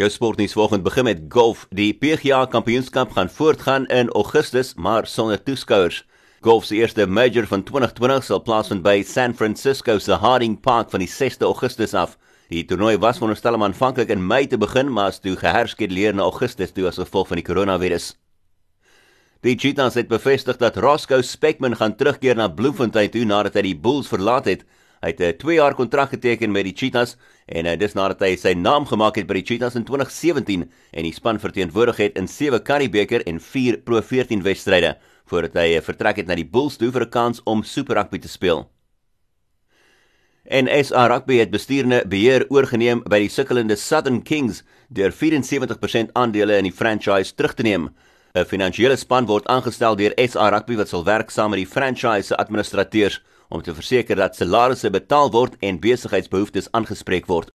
Jou sportnuus vanoggend begin met golf. Die PGA Kampioenskap gaan voortgaan in Augustus, maar sonder toeskouers. Golf se eerste major van 2020 sal plaasvind by San Francisco se Harding Park van die 6de Augustus af. Die toernooi was veronderstel om aanvanklik in Mei te begin, maar is toe geherskeduleer na Augustus toe as gevolg van die koronavirus. Die Cheetahs het bevestig dat Roscoe Speckman gaan terugkeer na Bloemfontein toe nadat hy die Bulls verlaat het. Hy het 'n 2 jaar kontrak geteken met die Cheetahs en uh, dis nadat hy sy naam gemaak het by die Cheetahs in 2017 en die span verteenwoordig het in 7 Curriebeeker en 4 Pro 14 wedstryde voordat hy uh, vertrek het na die Bulls toe vir 'n kans om Super Rugby te speel. En SA Rugby het bestuurende beheer oorgeneem by die sukkelende Southern Kings deur 74% aandele in die franchise terug te neem. 'n Finansiële span word aangestel deur SA Rugby wat sal werk saam met die franchise administrateurs om te verseker dat salarisse betaal word en besigheidsbehoeftes aangespreek word.